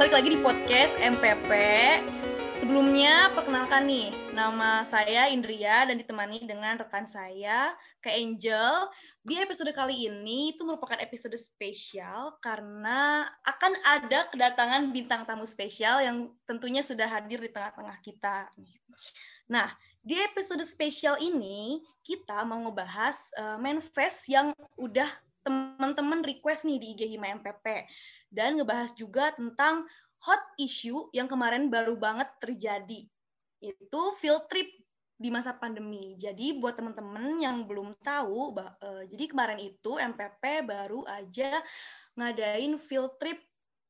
balik lagi di podcast MPP. Sebelumnya, perkenalkan nih, nama saya Indria dan ditemani dengan rekan saya, Kak Angel. Di episode kali ini itu merupakan episode spesial karena akan ada kedatangan bintang tamu spesial yang tentunya sudah hadir di tengah-tengah kita. Nah, di episode spesial ini kita mau ngebahas uh, manifest yang udah teman-teman request nih di IG Hima MPP dan ngebahas juga tentang hot issue yang kemarin baru banget terjadi, itu field trip di masa pandemi. Jadi buat teman-teman yang belum tahu, uh, jadi kemarin itu MPP baru aja ngadain field trip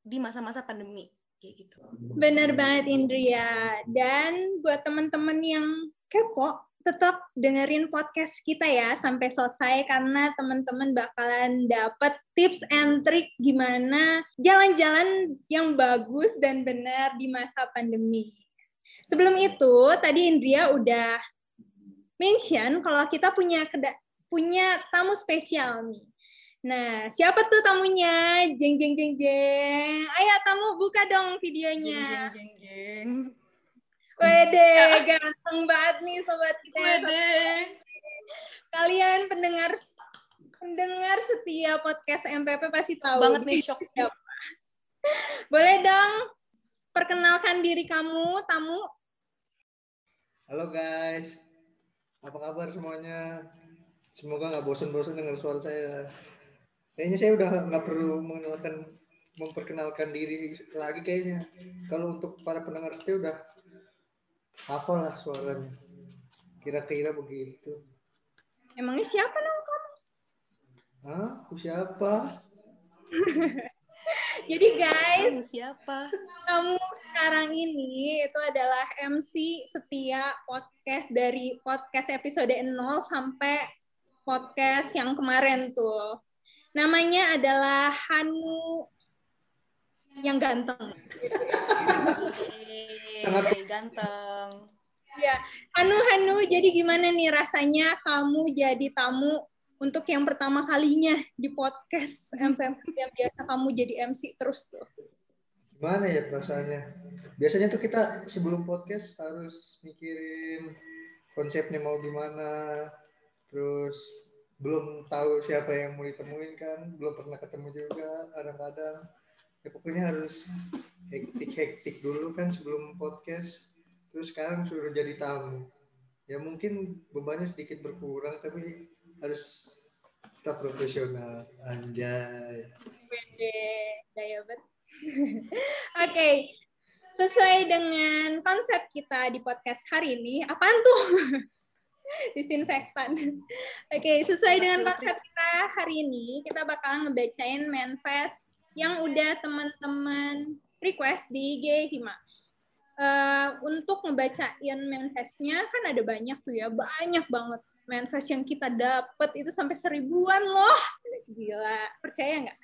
di masa-masa pandemi kayak gitu. Bener banget Indria. Dan buat teman-teman yang kepo, tetap dengerin podcast kita ya sampai selesai karena teman-teman bakalan dapat tips and trick gimana jalan-jalan yang bagus dan benar di masa pandemi. Sebelum itu, tadi Indria udah mention kalau kita punya punya tamu spesial nih. Nah, siapa tuh tamunya? Jeng jeng jeng jeng. Ayo tamu buka dong videonya. Jeng jeng jeng jeng. Wede, ganteng banget nih sobat kita. Wede. Kalian pendengar pendengar setia podcast MPP pasti tahu. Banget nih shock siapa. Boleh dong perkenalkan diri kamu, tamu. Halo guys, apa kabar semuanya? Semoga nggak bosan-bosan dengar suara saya. Kayaknya saya udah nggak perlu mengenalkan memperkenalkan diri lagi kayaknya. Kalau untuk para pendengar setia udah apa lah suaranya. Kira-kira begitu. Emangnya siapa nama kamu? Hah? aku siapa? Jadi guys kamu siapa? kamu sekarang ini itu adalah MC setia podcast dari podcast episode 0 sampai podcast yang kemarin tuh. Namanya adalah Hanu yang ganteng sangat ganteng. Ya, Hanu Hanu, jadi gimana nih rasanya kamu jadi tamu untuk yang pertama kalinya di podcast MPM yang biasa kamu jadi MC terus tuh? Gimana ya perasaannya? Biasanya tuh kita sebelum podcast harus mikirin konsepnya mau gimana, terus belum tahu siapa yang mau ditemuin kan, belum pernah ketemu juga kadang-kadang. Ya pokoknya harus hektik-hektik dulu kan sebelum podcast. Terus sekarang sudah jadi tamu. Ya mungkin bebannya sedikit berkurang tapi harus tetap profesional. Anjay. Daya oke. Sesuai dengan konsep kita di podcast hari ini apaan tuh? Disinfektan. Oke sesuai dengan konsep kita hari ini kita bakal ngebacain manifest yang udah teman-teman request di IG Hima. Uh, untuk ngebacain manifestnya kan ada banyak tuh ya, banyak banget manifest yang kita dapat itu sampai seribuan loh. Gila, percaya nggak?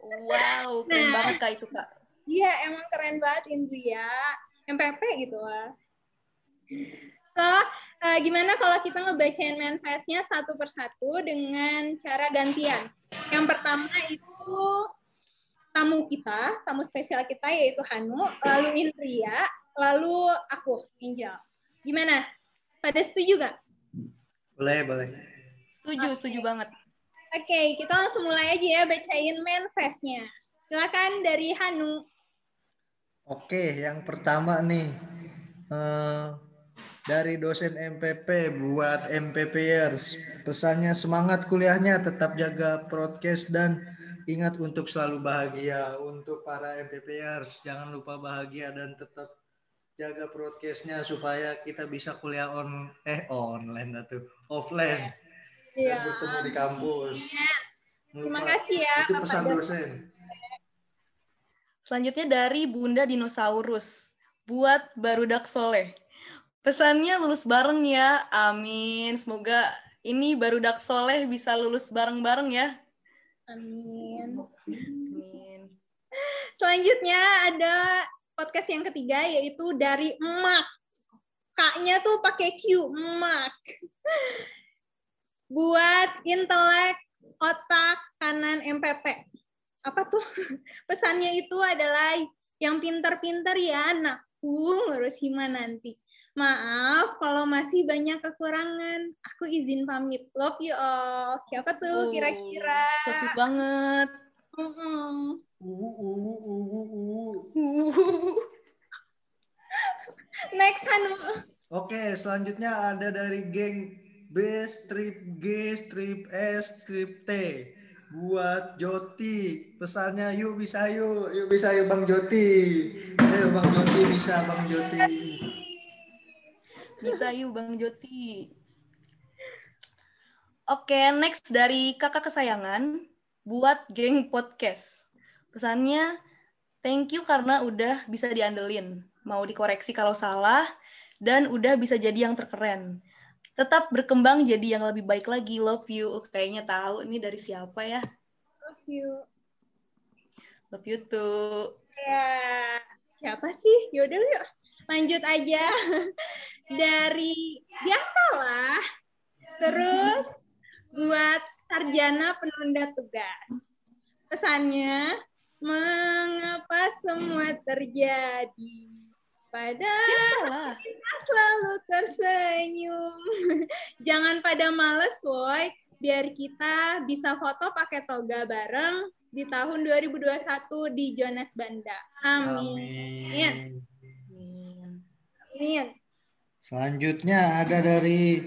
Wow, keren nah, banget kak itu kak. Iya, emang keren banget Indria. MPP gitu lah. So, uh, gimana kalau kita ngebacain manifestnya satu persatu dengan cara gantian? Yang pertama itu tamu kita, tamu spesial kita yaitu Hanu, lalu Indria, lalu aku, Angel. Gimana? Pada setuju gak? Boleh, boleh. Setuju, okay. setuju banget. Oke, okay, kita langsung mulai aja ya bacain manifestnya. Silakan dari Hanu. Oke, yang pertama nih. Uh, dari dosen MPP buat MPPers. Pesannya semangat kuliahnya, tetap jaga broadcast dan Ingat untuk selalu bahagia untuk para MPPers. Jangan lupa bahagia dan tetap jaga broadcastnya supaya kita bisa kuliah on eh online atau offline ya. dan bertemu di kampus. Ya. Terima kasih ya. Itu pesan dosen. Selanjutnya dari Bunda Dinosaurus buat Barudak Soleh. Pesannya lulus bareng ya. Amin. Semoga ini Barudak Soleh bisa lulus bareng-bareng ya. Amin. Amin. Selanjutnya ada podcast yang ketiga yaitu dari Emak. Kaknya tuh pakai Q, Emak. Buat intelek otak kanan MPP. Apa tuh? Pesannya itu adalah Yang pintar-pintar ya anakku ngurus Hima nanti. Maaf kalau masih banyak kekurangan. Aku izin pamit. Love you all. Siapa tuh Oh, kira-kira? Banget. Mm-mm. Uh, uh, uh, uh, uh. Next Hanu. Oke, selanjutnya ada dari geng B, strip G, strip S, strip T. Buat Joti, pesannya yuk bisa yuk, yuk bisa yuk Bang Joti. Ayo Bang Joti bisa Bang Joti. Bisa yuk Bang Joti. Oke, next dari kakak kesayangan buat geng podcast. Pesannya, thank you karena udah bisa diandelin. Mau dikoreksi kalau salah, dan udah bisa jadi yang terkeren. Tetap berkembang jadi yang lebih baik lagi. Love you. Oh, Kayaknya tahu ini dari siapa ya. Love you. Love you too. Ya, siapa sih? Yaudah yuk. Lanjut aja. Dari biasalah. Terus buat sarjana penunda tugas. Pesannya, mengapa semua terjadi? Pada Biasalah. kita selalu tersenyum. Jangan pada males, woi. Biar kita bisa foto pakai toga bareng di tahun 2021 di Jonas Banda. Amin. Amin. Amin. Selanjutnya ada dari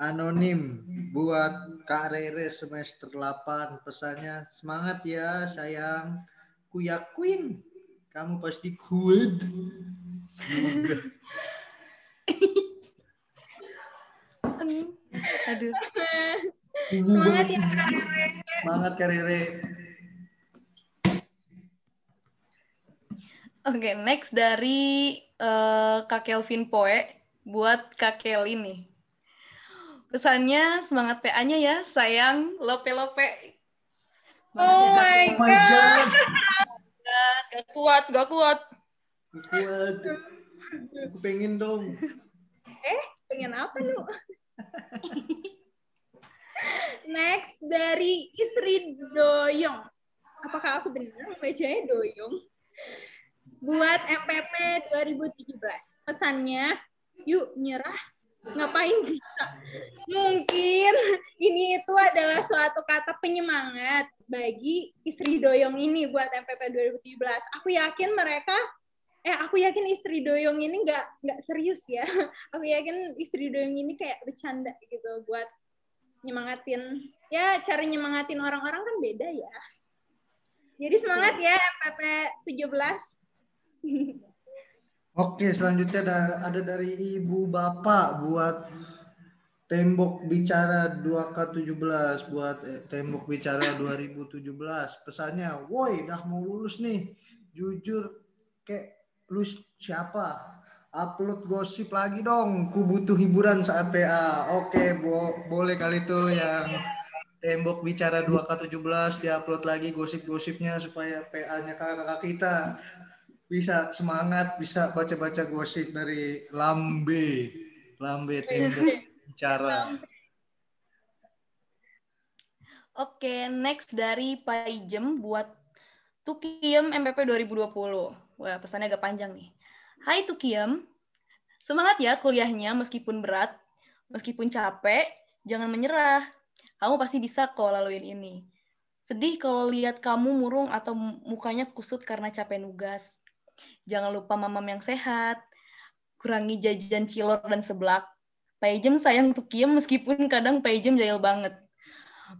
anonim buat Kak Rere semester 8 pesannya semangat ya sayang. Ku yakin kamu pasti kuat semoga. Aduh. Semangat ya. semangat Kak Rere. Oke, next dari eh, Kak Kelvin Poe buat Kak Kelly nih. Pesannya semangat PA-nya ya, sayang, lope-lope. Oh my oh my god Kak. Gak kuat, gak kuat. Ku kuat aku pengen dong Pengen apa lu? Next dari istri Doyong. Apakah aku benar membacanya Doyong? Buat MPP 2017. Pesannya, yuk nyerah. Ngapain kita? Mungkin ini itu adalah suatu kata penyemangat bagi istri Doyong ini buat MPP 2017. Aku yakin mereka eh aku yakin istri doyong ini nggak nggak serius ya aku yakin istri doyong ini kayak bercanda gitu buat nyemangatin ya cara nyemangatin orang-orang kan beda ya jadi semangat ya MPP 17 Oke, selanjutnya ada, ada dari Ibu Bapak buat Tembok Bicara 2K17 buat eh, Tembok Bicara 2017. Pesannya, "Woi, dah mau lulus nih. Jujur kayak lu siapa? Upload gosip lagi dong. Ku butuh hiburan saat PA." Oke, bo- boleh kali tuh yang Tembok Bicara 2K17 diupload lagi gosip-gosipnya supaya PA-nya kakak-kakak kita bisa semangat, bisa baca-baca gosip dari Lambe. Lambe tembok bicara. Oke, next dari Paijem buat Tukiem MPP 2020. Wah, pesannya agak panjang nih. Hai Tukiem, semangat ya kuliahnya meskipun berat, meskipun capek, jangan menyerah. Kamu pasti bisa kok laluin ini. Sedih kalau lihat kamu murung atau mukanya kusut karena capek nugas. Jangan lupa mamam yang sehat. Kurangi jajan cilor dan seblak. Paijem sayang Tukiem meskipun kadang Paijem jahil banget.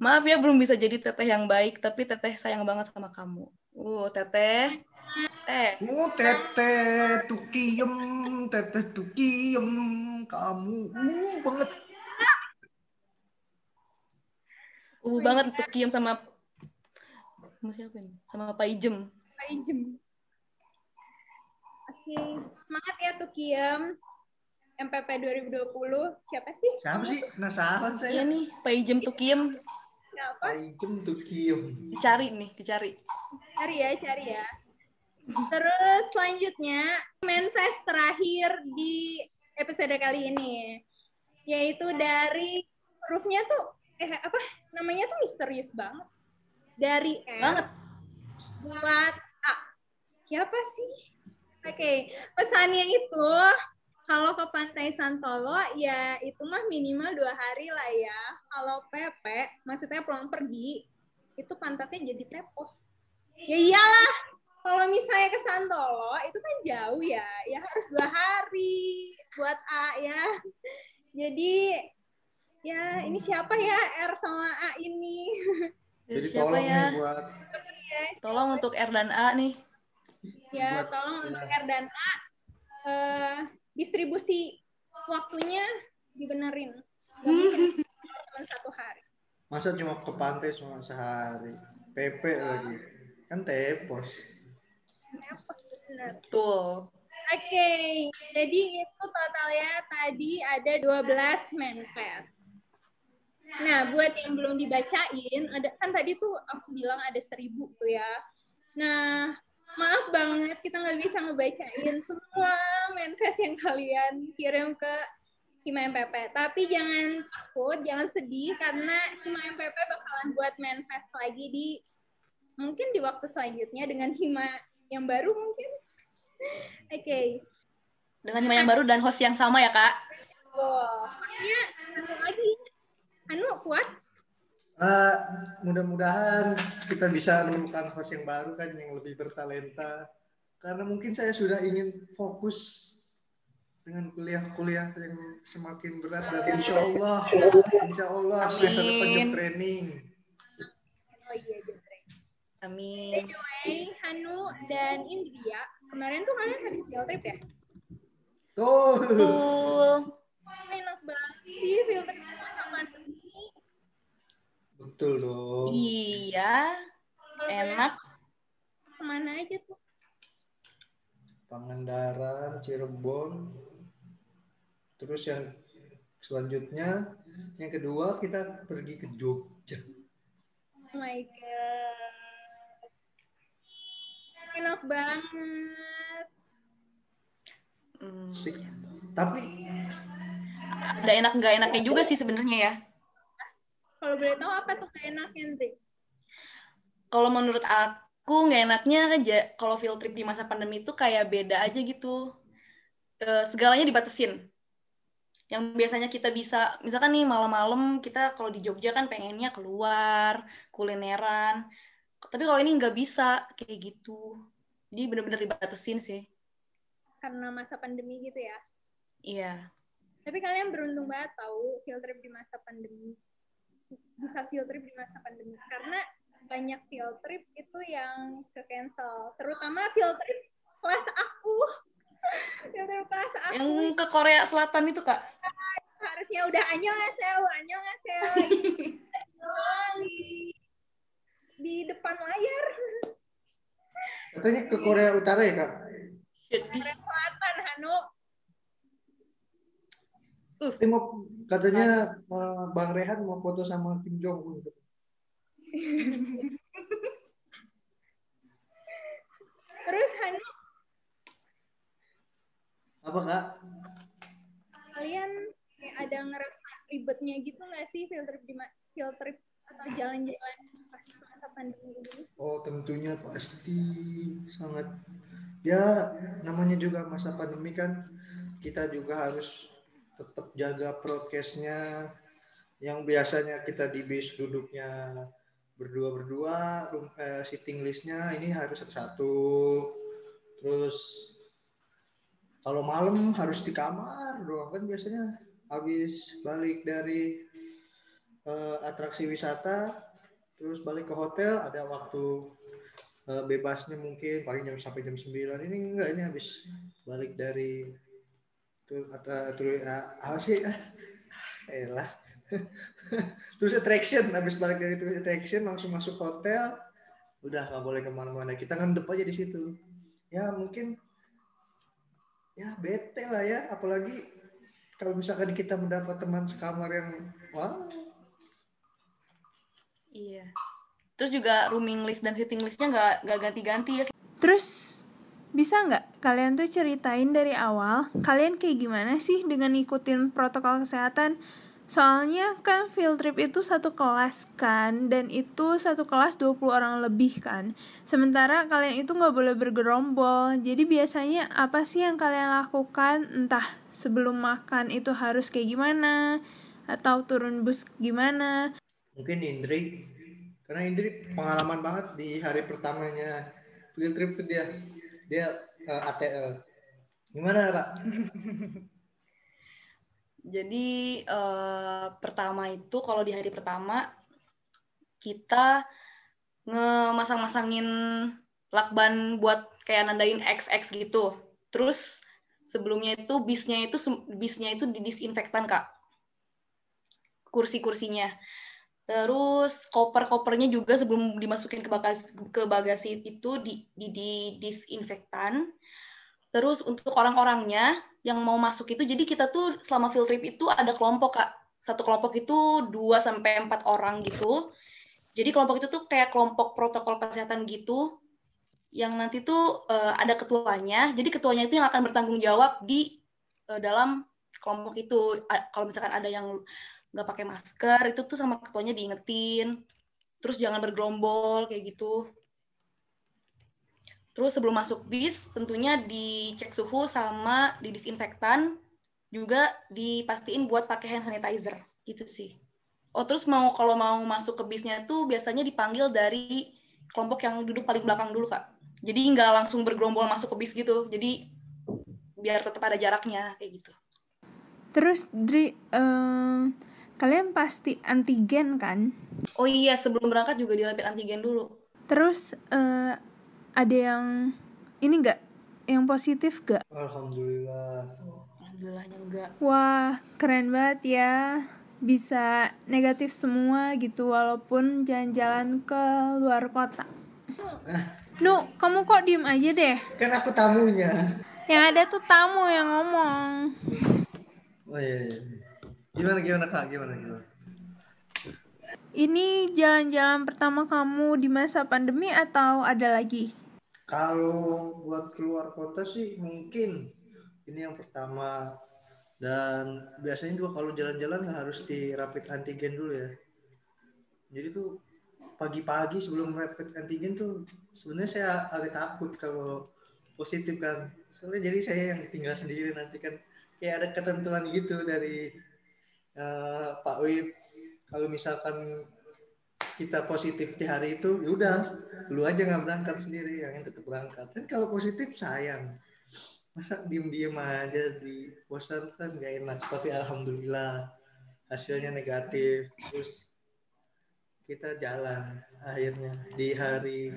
Maaf ya belum bisa jadi teteh yang baik, tapi teteh sayang banget sama kamu. Uh, teteh. Teh. Oh, teteh tukiem, teteh tukiem, kamu uh banget. Uh banget Tukiem sama sama siapa nih? Sama Paijem. Paijem. Oke, semangat ya Tukiem. MPP 2020 siapa sih? Siapa sih? Penasaran Iya saya. nih, Paijem Tukiem. Siapa? Paijem tukiem. Dicari nih, dicari. Cari ya, cari ya. Terus selanjutnya manifest terakhir di episode kali ini yaitu dari hurufnya tuh eh apa namanya tuh misterius banget. Dari R Banget. buat A. siapa sih? Oke, okay. pesannya itu kalau ke Pantai Santolo ya itu mah minimal dua hari lah ya. Kalau Pepe, maksudnya pulang pergi, itu pantatnya jadi tepos. Ya iyalah, kalau misalnya ke Santolo itu kan jauh ya, ya harus dua hari buat A ya. Jadi ya ini siapa ya R sama A ini? Jadi Siapa tolong ya? nih buat Tolong untuk R dan A nih. Ya, Buat- tolong untuk R dan A eh, distribusi waktunya dibenerin. Gak mungkin cuma satu hari. masa cuma ke pantai cuma sehari. PP lagi. Kan tepos. Tuh. Oke, jadi itu totalnya tadi ada 12 manifest. Nah, buat yang belum dibacain, ada kan tadi tuh aku bilang ada seribu tuh ya. Nah, maaf banget kita nggak bisa ngebacain semua manifest yang kalian kirim ke Hima MPP. Tapi jangan takut, jangan sedih karena Hima MPP bakalan buat manifest lagi di mungkin di waktu selanjutnya dengan Hima yang baru mungkin. Oke. Dengan tema yang baru dan host yang sama ya, Kak. Wow. Makanya anu lagi. Anu kuat. Ah, mudah-mudahan kita bisa menemukan host yang baru kan yang lebih bertalenta. Karena mungkin saya sudah ingin fokus dengan kuliah-kuliah yang semakin berat dan insya Allah, insya Allah semester depan jam Amin. training. Oh iya, Jepre. Amin. Anyway, Hanu dan Indria, kemarin tuh kalian habis field trip ya? Tuh, Betul. Enak banget sih field trip. Betul dong. Iya, enak. Ke mana aja tuh? Pangandaran, Cirebon. Terus yang selanjutnya, yang kedua kita pergi ke Jogja. Oh my god. Enak banget. Hmm, Sik. Tapi ada enak nggak enaknya juga sih sebenarnya ya. Kalau boleh tahu apa tuh keenaknya, Indri? Kalau menurut aku nggak enaknya aja kalau field trip di masa pandemi itu kayak beda aja gitu. Eh, segalanya dibatasin. Yang biasanya kita bisa, misalkan nih malam-malam kita kalau di Jogja kan pengennya keluar, kulineran. Tapi kalau ini nggak bisa kayak gitu. Jadi bener-bener dibatasin sih. Karena masa pandemi gitu ya. Iya. Tapi kalian beruntung banget tahu field trip di masa pandemi. Bisa field trip di masa pandemi. Karena banyak field trip itu yang ke cancel. Terutama field trip kelas aku. field trip kelas aku Yang ke Korea Selatan itu, Kak. harusnya udah annyeonghaseyo, annyeonghaseyo. Doang di, di depan layar. katanya ke Korea Utara ya kak? Korea Selatan, Hanu. Tapi mau katanya eh, Bang Rehan mau foto sama Kim Jong Un. Terus Hanu, Apa kak? kalian kayak ada ngerasa ribetnya gitu nggak sih field trip di field trip atau jalan-jalan pas masa pandemi ini? Oh tentunya pasti sangat ya namanya juga masa pandemi kan kita juga harus tetap jaga prokesnya. Yang biasanya kita di bis duduknya berdua berdua eh, sitting listnya ini harus satu-satu terus kalau malam harus di kamar doang. Kan biasanya habis balik dari eh, atraksi wisata terus balik ke hotel ada waktu eh, bebasnya mungkin paling jam sampai jam 9 ini enggak ini habis balik dari tuh atau tuh apa sih? Ah, elah. Terus attraction habis balik dari terus attraction langsung masuk hotel. Udah nggak boleh ke mana-mana. Kita ngendep aja di situ. Ya mungkin ya bete lah ya. Apalagi kalau misalkan kita mendapat teman sekamar yang wow Iya. Terus juga rooming list dan sitting listnya nggak nggak ganti-ganti ya. Terus bisa nggak kalian tuh ceritain dari awal kalian kayak gimana sih dengan ngikutin protokol kesehatan? Soalnya kan field trip itu satu kelas kan, dan itu satu kelas 20 orang lebih kan. Sementara kalian itu nggak boleh bergerombol, jadi biasanya apa sih yang kalian lakukan? Entah sebelum makan itu harus kayak gimana, atau turun bus gimana. Mungkin Indri, karena Indri pengalaman banget di hari pertamanya field trip tuh dia, dia uh, eh, ATL. Gimana, Ra? Jadi uh, pertama itu kalau di hari pertama kita ngemasang-masangin lakban buat kayak nandain XX gitu. Terus sebelumnya itu bisnya itu bisnya itu didisinfektan kak, kursi-kursinya. Terus koper-kopernya juga sebelum dimasukin ke bagasi, ke bagasi itu di, di, di disinfektan. Terus untuk orang-orangnya yang mau masuk itu jadi kita tuh selama field trip itu ada kelompok kak. Satu kelompok itu 2 sampai empat orang gitu. Jadi kelompok itu tuh kayak kelompok protokol kesehatan gitu yang nanti tuh uh, ada ketuanya. Jadi ketuanya itu yang akan bertanggung jawab di uh, dalam kelompok itu. Kalau misalkan ada yang nggak pakai masker itu tuh sama ketuanya diingetin terus jangan bergerombol kayak gitu Terus sebelum masuk bis tentunya dicek suhu sama di disinfektan juga dipastiin buat pakai hand sanitizer gitu sih. Oh terus mau kalau mau masuk ke bisnya tuh biasanya dipanggil dari kelompok yang duduk paling belakang dulu kak. Jadi nggak langsung bergerombol masuk ke bis gitu. Jadi biar tetap ada jaraknya kayak gitu. Terus Dri, um, kalian pasti antigen kan? Oh iya sebelum berangkat juga dirapit antigen dulu. Terus uh, ada yang ini enggak yang positif gak? Alhamdulillah. Alhamdulillahnya enggak. Wah, keren banget ya. Bisa negatif semua gitu walaupun jalan-jalan ke luar kota. Nu, kamu kok diem aja deh? Kan aku tamunya. Yang ada tuh tamu yang ngomong. Oh iya, iya. Gimana gimana Kak? Gimana gimana? Ini jalan-jalan pertama kamu di masa pandemi atau ada lagi? Kalau buat keluar kota sih mungkin ini yang pertama dan biasanya juga kalau jalan-jalan nggak harus di rapid antigen dulu ya. Jadi tuh pagi-pagi sebelum rapid antigen tuh sebenarnya saya agak takut kalau positif kan. Soalnya jadi saya yang tinggal sendiri nanti kan kayak ada ketentuan gitu dari uh, Pak Wib kalau misalkan kita positif di hari itu ya udah lu aja nggak berangkat sendiri yang tetap berangkat. Kan kalau positif sayang. Masa diem diem aja di poster kan gak enak. Tapi alhamdulillah hasilnya negatif. Terus kita jalan akhirnya di hari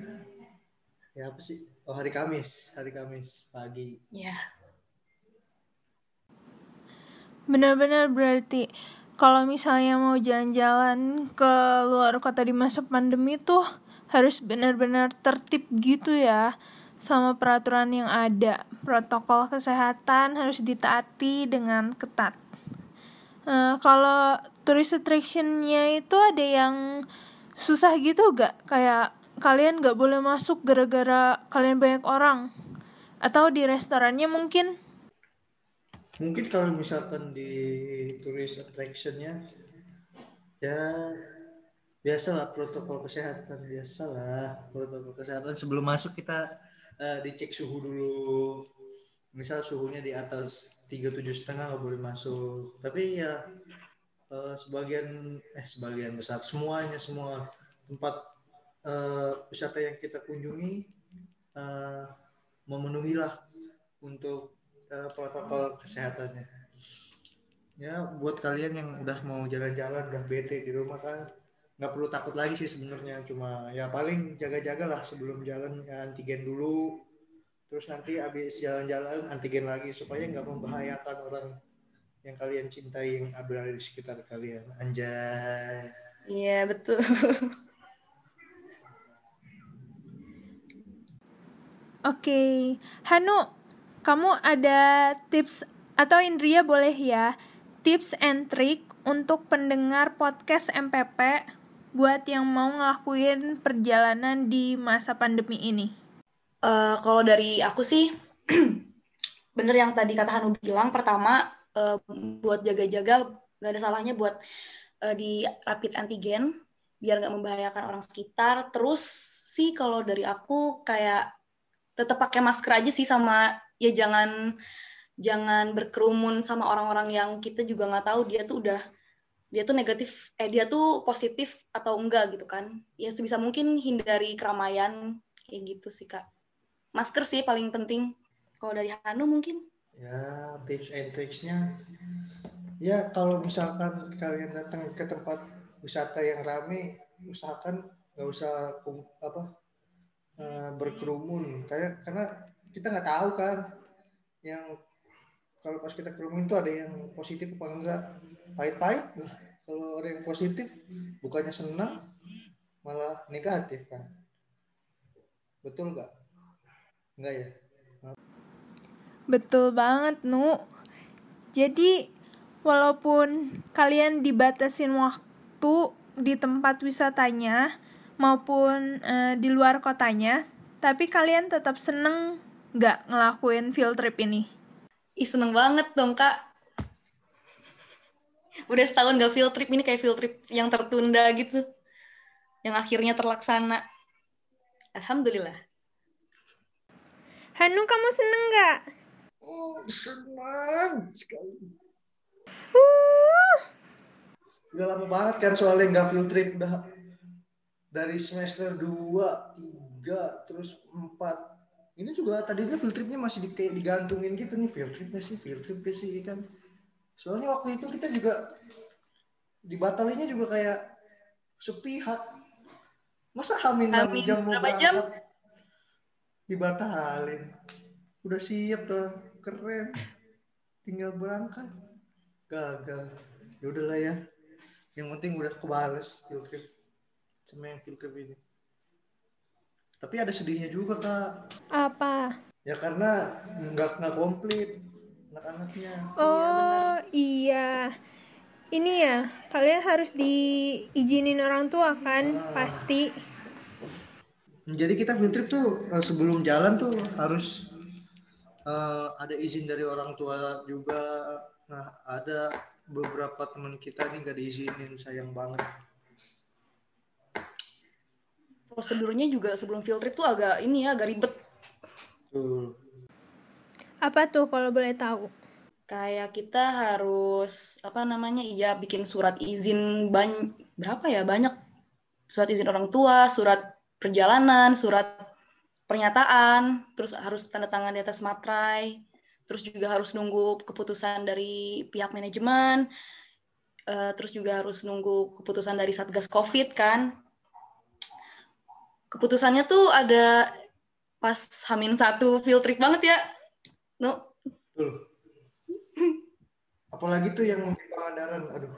ya apa sih? Oh hari Kamis hari Kamis pagi. Ya benar-benar berarti kalau misalnya mau jalan-jalan ke luar kota di masa pandemi tuh harus benar-benar tertib gitu ya sama peraturan yang ada. Protokol kesehatan harus ditaati dengan ketat. Uh, kalau tourist attractionnya itu ada yang susah gitu gak? Kayak kalian gak boleh masuk gara-gara kalian banyak orang? Atau di restorannya mungkin mungkin kalau misalkan di tourist attractionnya ya biasalah protokol kesehatan biasalah protokol kesehatan. Sebelum masuk kita uh, dicek suhu dulu. Misal suhunya di atas tiga tujuh setengah nggak boleh masuk. Tapi ya uh, sebagian eh sebagian besar semuanya semua tempat uh, wisata yang kita kunjungi uh, memenuhilah untuk uh, protokol kesehatannya. Ya buat kalian yang udah mau jalan-jalan udah bete di rumah kan nggak perlu takut lagi sih sebenarnya. Cuma ya paling jaga-jaga lah sebelum jalan ya, antigen dulu. Terus nanti habis jalan-jalan antigen lagi supaya nggak membahayakan orang yang kalian cintai yang berada di sekitar kalian. Anjay. Iya betul. Oke, okay. Hanu, kamu ada tips atau Indria boleh ya tips and trick untuk pendengar podcast MPP buat yang mau ngelakuin perjalanan di masa pandemi ini? Uh, kalau dari aku sih, bener yang tadi kata Hanu bilang, pertama uh, buat jaga-jaga nggak ada salahnya buat uh, di rapid antigen biar nggak membahayakan orang sekitar. Terus sih kalau dari aku kayak tetap pakai masker aja sih sama ya jangan jangan berkerumun sama orang-orang yang kita juga nggak tahu dia tuh udah dia tuh negatif eh dia tuh positif atau enggak gitu kan. Ya sebisa mungkin hindari keramaian kayak gitu sih kak. Masker sih paling penting. Kalau dari Hanu mungkin? Ya tips and tricksnya. Ya kalau misalkan kalian datang ke tempat wisata yang rame usahakan nggak usah apa uh, berkerumun. Kayak karena kita nggak tahu kan. Yang kalau pas kita kerumun itu ada yang positif apa enggak? Pahit-pahit kalau orang yang positif bukannya senang malah negatif kan. Betul nggak? Enggak ya? Betul banget nu. Jadi walaupun kalian dibatasin waktu di tempat wisatanya maupun uh, di luar kotanya tapi kalian tetap seneng nggak ngelakuin field trip ini? Ih seneng banget dong kak udah setahun gak field trip ini kayak field trip yang tertunda gitu yang akhirnya terlaksana alhamdulillah Hanu kamu seneng gak? Oh, senang sekali. Uh. Udah lama banget kan soalnya nggak field trip udah dari semester 2, 3, terus 4. Ini juga tadinya field tripnya masih di, kayak digantungin gitu nih field tripnya sih, field trip sih kan. Soalnya waktu itu kita juga dibatalinya juga kayak sepihak. Masa hamin enam jam mau berangkat jam? dibatalin. Udah siap tuh, keren. Tinggal berangkat. Gagal. Ya udahlah ya. Yang penting udah kebales field trip. Sama yang field trip ini. Tapi ada sedihnya juga kak. Apa? Ya karena nggak nggak komplit anak-anaknya. Oh iya, iya. Ini ya, kalian harus diizinin orang tua kan, ah. pasti. Jadi kita field trip tuh eh, sebelum jalan tuh harus uh, ada izin dari orang tua juga. Nah ada beberapa teman kita nih gak diizinin, sayang banget. Prosedurnya juga sebelum field trip tuh agak ini ya, agak ribet. Tuh apa tuh kalau boleh tahu? Kayak kita harus apa namanya? Iya, bikin surat izin banyak berapa ya? Banyak surat izin orang tua, surat perjalanan, surat pernyataan, terus harus tanda tangan di atas materai, terus juga harus nunggu keputusan dari pihak manajemen, uh, terus juga harus nunggu keputusan dari Satgas Covid kan. Keputusannya tuh ada pas Hamin satu field trip banget ya, No. Betul. Apalagi tuh yang di Pangandaran, aduh.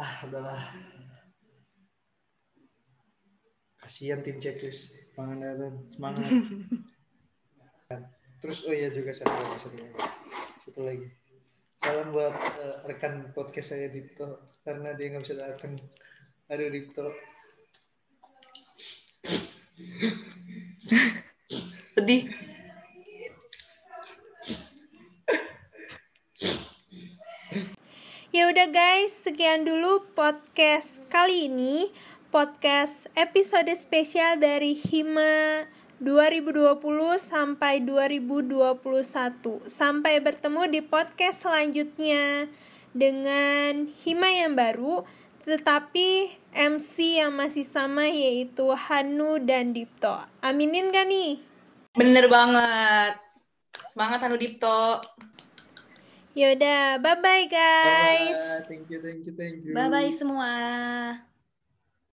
Ah, udahlah. Kasihan tim checklist Pangandaran, semangat. Terus oh iya juga satu lagi, satu lagi. Satu lagi. Salam buat uh, rekan podcast saya Dito karena dia nggak bisa datang. Aduh Dito. Sedih. Ya udah guys, sekian dulu podcast kali ini. Podcast episode spesial dari Hima 2020 sampai 2021. Sampai bertemu di podcast selanjutnya dengan Hima yang baru, tetapi MC yang masih sama yaitu Hanu dan Dipto. Aminin gak nih? Bener banget. Semangat Hanu Dipto. Yaudah, bye-bye guys. Bye, -bye. Thank you, thank you, thank you. Bye-bye semua.